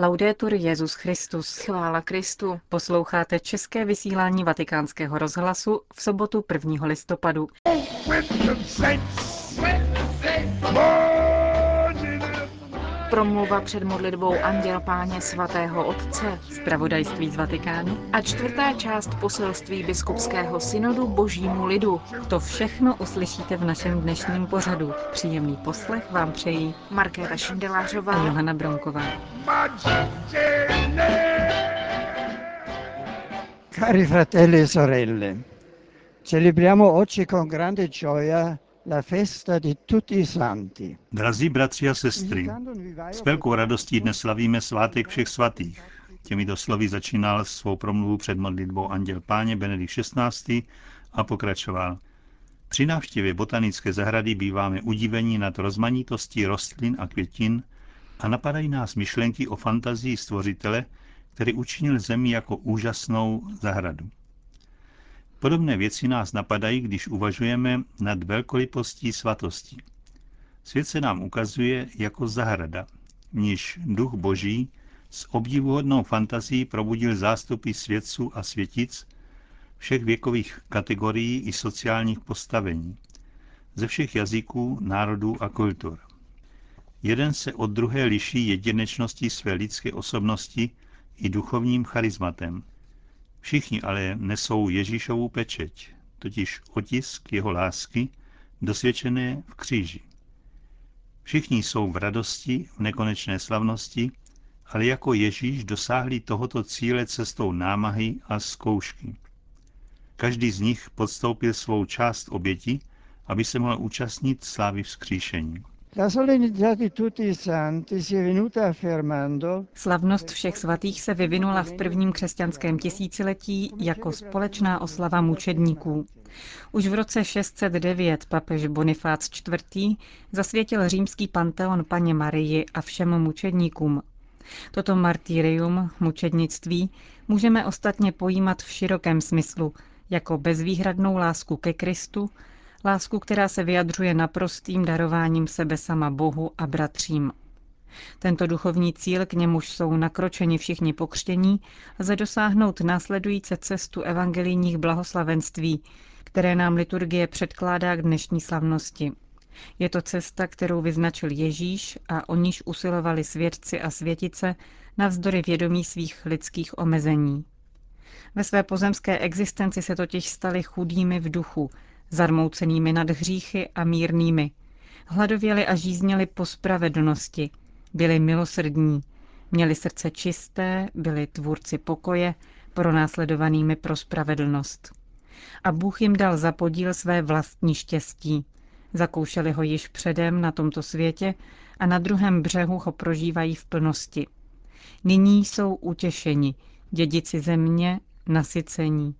Laudetur Jezus Christus. Chvála Kristu. Posloucháte české vysílání Vatikánského rozhlasu v sobotu 1. listopadu. Promluva před modlitbou Anděl Páně svatého Otce. Zpravodajství z Vatikánu. A čtvrtá část poselství biskupského synodu božímu lidu. To všechno uslyšíte v našem dnešním pořadu. Příjemný poslech vám přejí Markéta Šindelářová a Johana Bronková. Cari fratelli e sorelle, celebriamo oggi con grande gioia Drazí bratři a sestry, s velkou radostí dnes slavíme svátek všech svatých. Těmito slovy začínal svou promluvu před modlitbou Anděl Páně Benedikt XVI. a pokračoval. Při návštěvě botanické zahrady býváme udivení nad rozmanitostí rostlin a květin a napadají nás myšlenky o fantazii stvořitele, který učinil zemi jako úžasnou zahradu. Podobné věci nás napadají, když uvažujeme nad velkolipostí svatosti. Svět se nám ukazuje jako zahrada, v níž duch boží s obdivuhodnou fantazí probudil zástupy svědců a světic všech věkových kategorií i sociálních postavení, ze všech jazyků, národů a kultur. Jeden se od druhé liší jedinečností své lidské osobnosti i duchovním charizmatem. Všichni ale nesou Ježíšovu pečeť, totiž otisk jeho lásky, dosvědčené v kříži. Všichni jsou v radosti, v nekonečné slavnosti, ale jako Ježíš dosáhli tohoto cíle cestou námahy a zkoušky. Každý z nich podstoupil svou část oběti, aby se mohl účastnit slávy vzkříšení. Slavnost všech svatých se vyvinula v prvním křesťanském tisíciletí jako společná oslava mučedníků. Už v roce 609 papež Bonifác IV. zasvětil římský panteon paně Marii a všem mučedníkům. Toto martýrium, mučednictví, můžeme ostatně pojímat v širokém smyslu, jako bezvýhradnou lásku ke Kristu, lásku, která se vyjadřuje naprostým darováním sebe sama Bohu a bratřím. Tento duchovní cíl, k němuž jsou nakročeni všichni pokřtění, lze dosáhnout následující cestu evangelijních blahoslavenství, které nám liturgie předkládá k dnešní slavnosti. Je to cesta, kterou vyznačil Ježíš a o níž usilovali svědci a světice navzdory vědomí svých lidských omezení. Ve své pozemské existenci se totiž stali chudými v duchu, zarmoucenými nad hříchy a mírnými. Hladověli a žízněli po spravedlnosti, byli milosrdní, měli srdce čisté, byli tvůrci pokoje, pronásledovanými pro spravedlnost. A Bůh jim dal za podíl své vlastní štěstí. Zakoušeli ho již předem na tomto světě a na druhém břehu ho prožívají v plnosti. Nyní jsou utěšeni, dědici země, nasycení.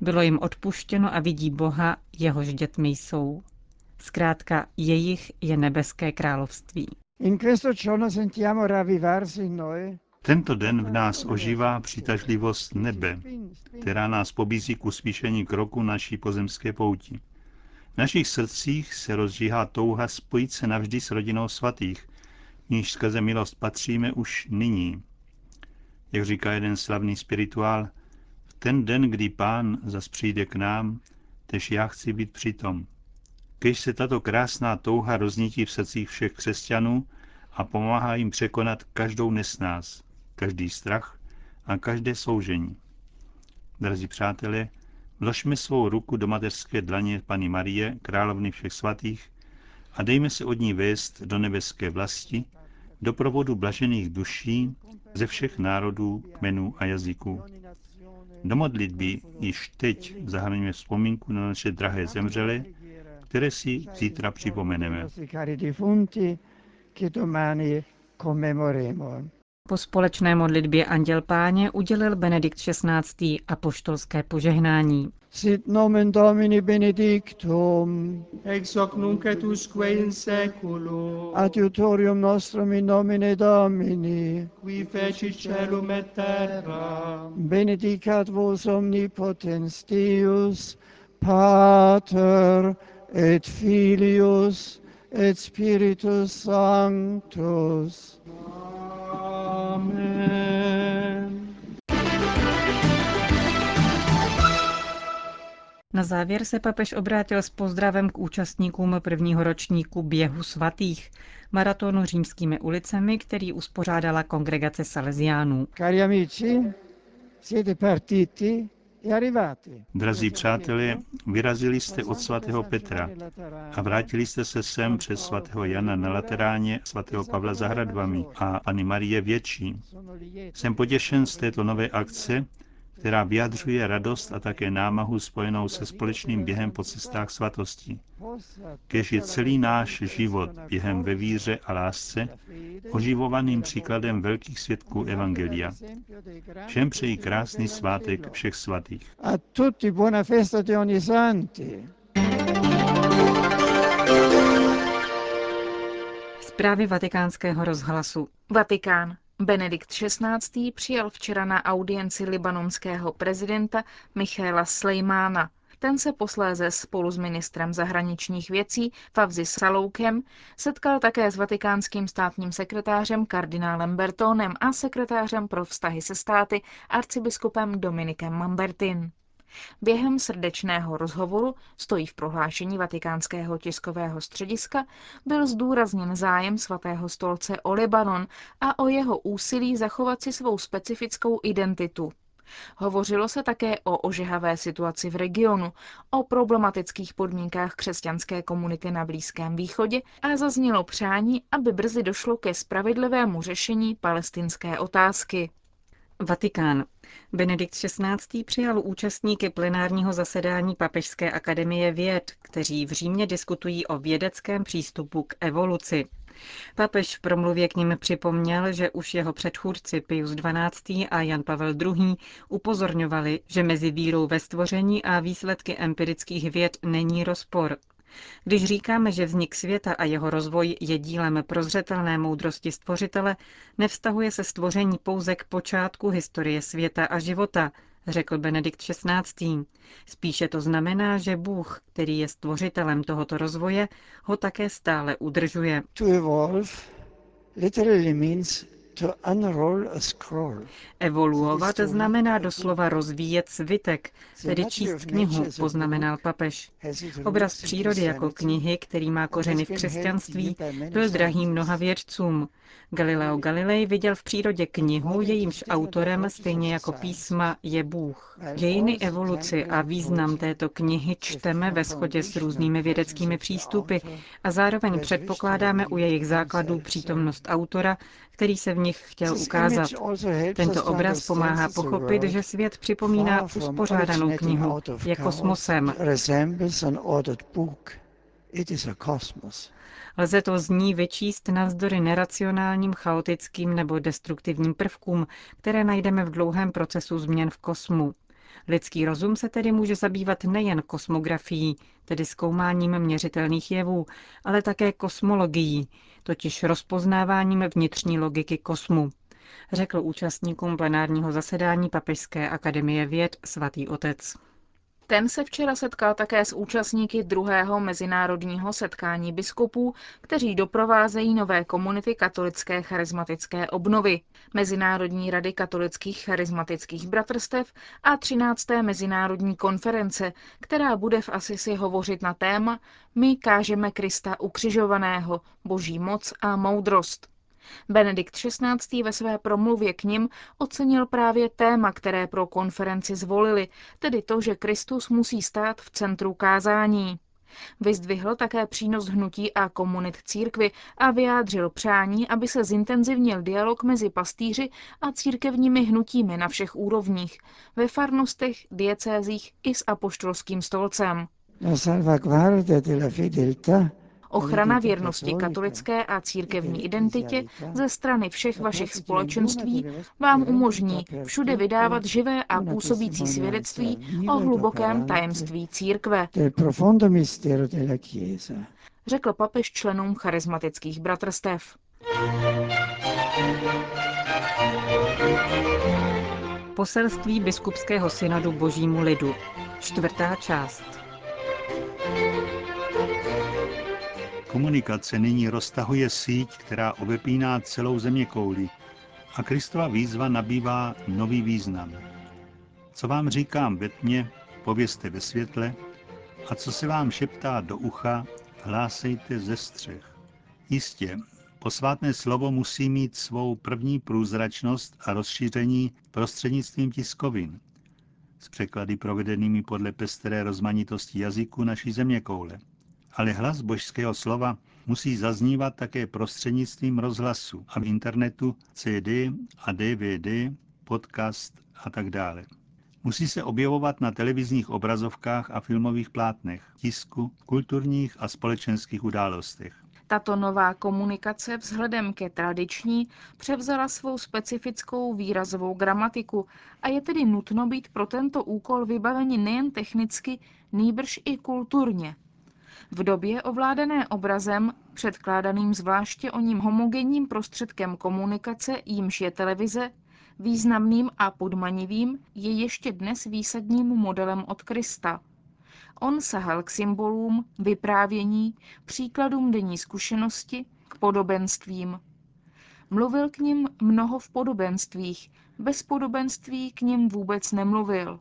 Bylo jim odpuštěno a vidí Boha, jehož dětmi jsou. Zkrátka, jejich je nebeské království. Tento den v nás ožívá přitažlivost nebe, která nás pobízí k uspíšení kroku naší pozemské pouti. V našich srdcích se rozžíhá touha spojit se navždy s rodinou svatých, níž skrze milost patříme už nyní. Jak říká jeden slavný spirituál, ten den, kdy pán zas přijde k nám, tež já chci být přitom. Když se tato krásná touha roznítí v srdcích všech křesťanů a pomáhá jim překonat každou nesnás, každý strach a každé soužení. Drazí přátelé, vložme svou ruku do mateřské dlaně Pany Marie, královny všech svatých, a dejme se od ní vést do nebeské vlasti, do provodu blažených duší ze všech národů, kmenů a jazyků. Do modlitby již teď zahrneme vzpomínku na naše drahé zemřelé, které si zítra připomeneme. Po společné modlitbě Anděl Páně udělil Benedikt XVI. apoštolské požehnání. Sit nomen Domini benedictum, ex hoc nunc et usque in seculum, adiutorium nostrum in nomine Domini, qui feci celum et terra, benedicat vos omnipotens Deus, Pater et Filius et Spiritus Sanctus. Amen. Na závěr se papež obrátil s pozdravem k účastníkům prvního ročníku běhu svatých, maratonu římskými ulicemi, který uspořádala kongregace Salesiánů. Cari amici, siete partiti e arrivati. Drazí přátelé, vyrazili jste od svatého Petra a vrátili jste se sem přes svatého Jana na Lateráně, svatého Pavla za hradbami a Pany Marie Větší. Jsem potěšen z této nové akce, která vyjadřuje radost a také námahu spojenou se společným během po cestách svatosti. Kež je celý náš život během ve víře a lásce oživovaným příkladem velkých svědků Evangelia. Všem přeji krásný svátek všech svatých. A tutti buona festa di ogni santi. Zprávy vatikánského rozhlasu. Vatikán. Benedikt XVI. přijal včera na audienci libanonského prezidenta Michaela Slejmána. Ten se posléze spolu s ministrem zahraničních věcí Favzi Saloukem setkal také s vatikánským státním sekretářem kardinálem Bertónem a sekretářem pro vztahy se státy arcibiskupem Dominikem Mambertin. Během srdečného rozhovoru, stojí v prohlášení vatikánského tiskového střediska, byl zdůrazněn zájem svatého stolce o Libanon a o jeho úsilí zachovat si svou specifickou identitu. Hovořilo se také o ožehavé situaci v regionu, o problematických podmínkách křesťanské komunity na Blízkém východě a zaznělo přání, aby brzy došlo ke spravedlivému řešení palestinské otázky. Vatikán. Benedikt XVI. přijal účastníky plenárního zasedání Papežské akademie věd, kteří v Římě diskutují o vědeckém přístupu k evoluci. Papež v promluvě k ním připomněl, že už jeho předchůdci Pius XII. a Jan Pavel II. upozorňovali, že mezi vírou ve stvoření a výsledky empirických věd není rozpor. Když říkáme, že vznik světa a jeho rozvoj je dílem prozřetelné moudrosti stvořitele, nevztahuje se stvoření pouze k počátku historie světa a života, řekl Benedikt XVI. Spíše to znamená, že Bůh, který je stvořitelem tohoto rozvoje, ho také stále udržuje. To evolve literally means to unroll a scroll. Evoluovat znamená doslova rozvíjet svitek, tedy číst knihu, poznamenal papež. Obraz přírody jako knihy, který má kořeny v křesťanství, byl drahý mnoha vědcům. Galileo Galilei viděl v přírodě knihu, jejímž autorem, stejně jako písma, je Bůh. Dějiny evoluci a význam této knihy čteme ve shodě s různými vědeckými přístupy a zároveň předpokládáme u jejich základů přítomnost autora, který se v nich chtěl ukázat. Tento obraz pomáhá pochopit, že svět připomíná uspořádanou knihu, je kosmosem. Lze to z ní vyčíst navzdory neracionálním, chaotickým nebo destruktivním prvkům, které najdeme v dlouhém procesu změn v kosmu. Lidský rozum se tedy může zabývat nejen kosmografií, tedy zkoumáním měřitelných jevů, ale také kosmologií, totiž rozpoznáváním vnitřní logiky kosmu, řekl účastníkům plenárního zasedání Papežské akademie věd svatý otec. Ten se včera setkal také s účastníky druhého mezinárodního setkání biskupů, kteří doprovázejí nové komunity katolické charismatické obnovy, Mezinárodní rady katolických charismatických bratrstev a 13. mezinárodní konference, která bude v Asisi hovořit na téma My kážeme Krista ukřižovaného, boží moc a moudrost. Benedikt XVI. ve své promluvě k nim ocenil právě téma, které pro konferenci zvolili, tedy to, že Kristus musí stát v centru kázání. Vyzdvihl také přínos hnutí a komunit církvy a vyjádřil přání, aby se zintenzivnil dialog mezi pastýři a církevními hnutími na všech úrovních, ve farnostech, diecézích i s apoštolským stolcem. La salvaguardia della fedeltà Ochrana věrnosti katolické a církevní identitě ze strany všech vašich společenství vám umožní všude vydávat živé a působící svědectví o hlubokém tajemství církve, řekl papež členům charismatických bratrstev. Poselství biskupského synodu Božímu lidu. Čtvrtá část. Komunikace nyní roztahuje síť, která obepíná celou země kouli a Kristova výzva nabývá nový význam. Co vám říkám ve tmě, povězte ve světle a co se vám šeptá do ucha, hlásejte ze střech. Jistě, posvátné slovo musí mít svou první průzračnost a rozšíření prostřednictvím tiskovin, s překlady provedenými podle pestré rozmanitosti jazyku naší zeměkoule. Ale hlas božského slova musí zaznívat také prostřednictvím rozhlasu a v internetu, CD a DVD, podcast a tak dále. Musí se objevovat na televizních obrazovkách a filmových plátnech, tisku, kulturních a společenských událostech. Tato nová komunikace vzhledem ke tradiční převzala svou specifickou výrazovou gramatiku a je tedy nutno být pro tento úkol vybaveni nejen technicky, nýbrž i kulturně. V době ovládané obrazem, předkládaným zvláště o ním homogenním prostředkem komunikace, jímž je televize, významným a podmanivým, je ještě dnes výsadním modelem od Krista. On sahal k symbolům, vyprávění, příkladům denní zkušenosti, k podobenstvím. Mluvil k nim mnoho v podobenstvích, bez podobenství k nim vůbec nemluvil.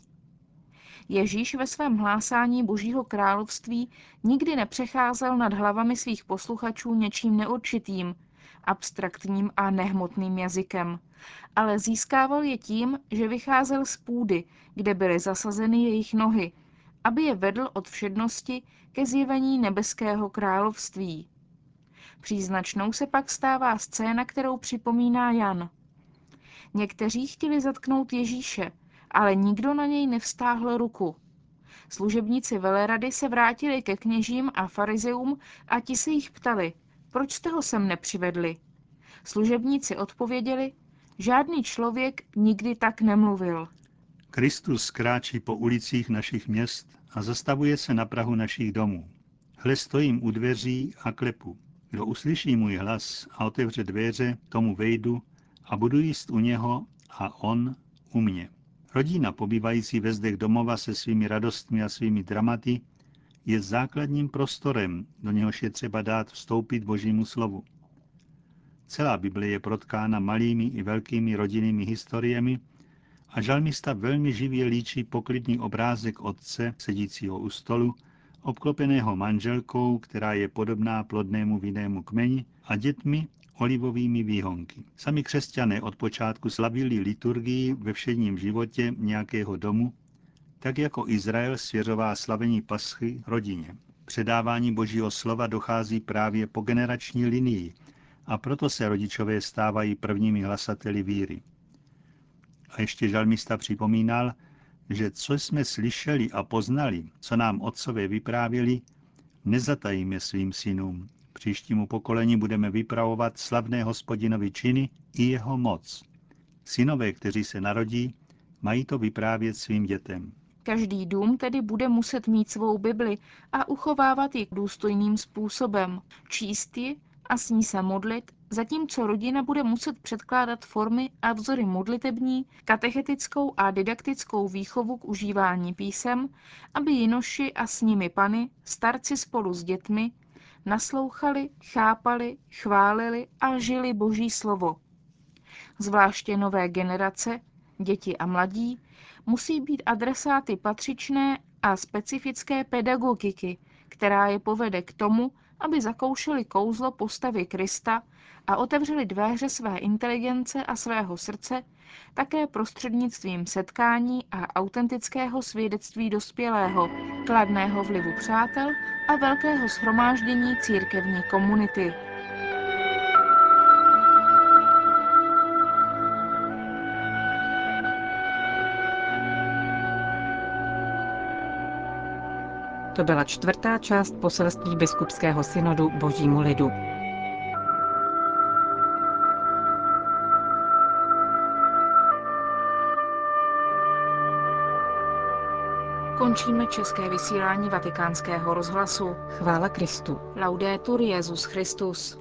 Ježíš ve svém hlásání Božího království nikdy nepřecházel nad hlavami svých posluchačů něčím neurčitým, abstraktním a nehmotným jazykem, ale získával je tím, že vycházel z půdy, kde byly zasazeny jejich nohy, aby je vedl od všednosti ke zjevení nebeského království. Příznačnou se pak stává scéna, kterou připomíná Jan. Někteří chtěli zatknout Ježíše, ale nikdo na něj nevstáhl ruku. Služebníci velerady se vrátili ke kněžím a farizeům a ti se jich ptali, proč jste ho sem nepřivedli? Služebníci odpověděli, žádný člověk nikdy tak nemluvil. Kristus kráčí po ulicích našich měst a zastavuje se na Prahu našich domů. Hle stojím u dveří a klepu. Kdo uslyší můj hlas a otevře dveře, tomu vejdu a budu jíst u něho a on u mě. Rodina pobývající ve zdech domova se svými radostmi a svými dramaty je základním prostorem, do něhož je třeba dát vstoupit Božímu slovu. Celá Bible je protkána malými i velkými rodinnými historiemi a žalmista velmi živě líčí poklidný obrázek otce, sedícího u stolu, obklopeného manželkou, která je podobná plodnému vinnému kmeni a dětmi olivovými výhonky. Sami křesťané od počátku slavili liturgii ve všedním životě nějakého domu, tak jako Izrael svěřová slavení paschy rodině. Předávání božího slova dochází právě po generační linii a proto se rodičové stávají prvními hlasateli víry. A ještě žalmista připomínal, že co jsme slyšeli a poznali, co nám otcové vyprávěli, nezatajíme svým synům. Příštímu pokolení budeme vypravovat slavné hospodinovi činy i jeho moc. Synové, kteří se narodí, mají to vyprávět svým dětem. Každý dům tedy bude muset mít svou Bibli a uchovávat ji důstojným způsobem, číst ji a s ní se modlit, zatímco rodina bude muset předkládat formy a vzory modlitební, katechetickou a didaktickou výchovu k užívání písem, aby jinoši a s nimi pany, starci spolu s dětmi, naslouchali, chápali, chválili a žili Boží slovo. Zvláště nové generace, děti a mladí, musí být adresáty patřičné a specifické pedagogiky, která je povede k tomu, aby zakoušeli kouzlo postavy Krista a otevřeli dveře své inteligence a svého srdce také prostřednictvím setkání a autentického svědectví dospělého, kladného vlivu přátel a velkého shromáždění církevní komunity. To byla čtvrtá část poselství biskupského synodu Božímu lidu. Končíme české vysílání vatikánského rozhlasu. Chvála Kristu. Laudetur Jezus Christus.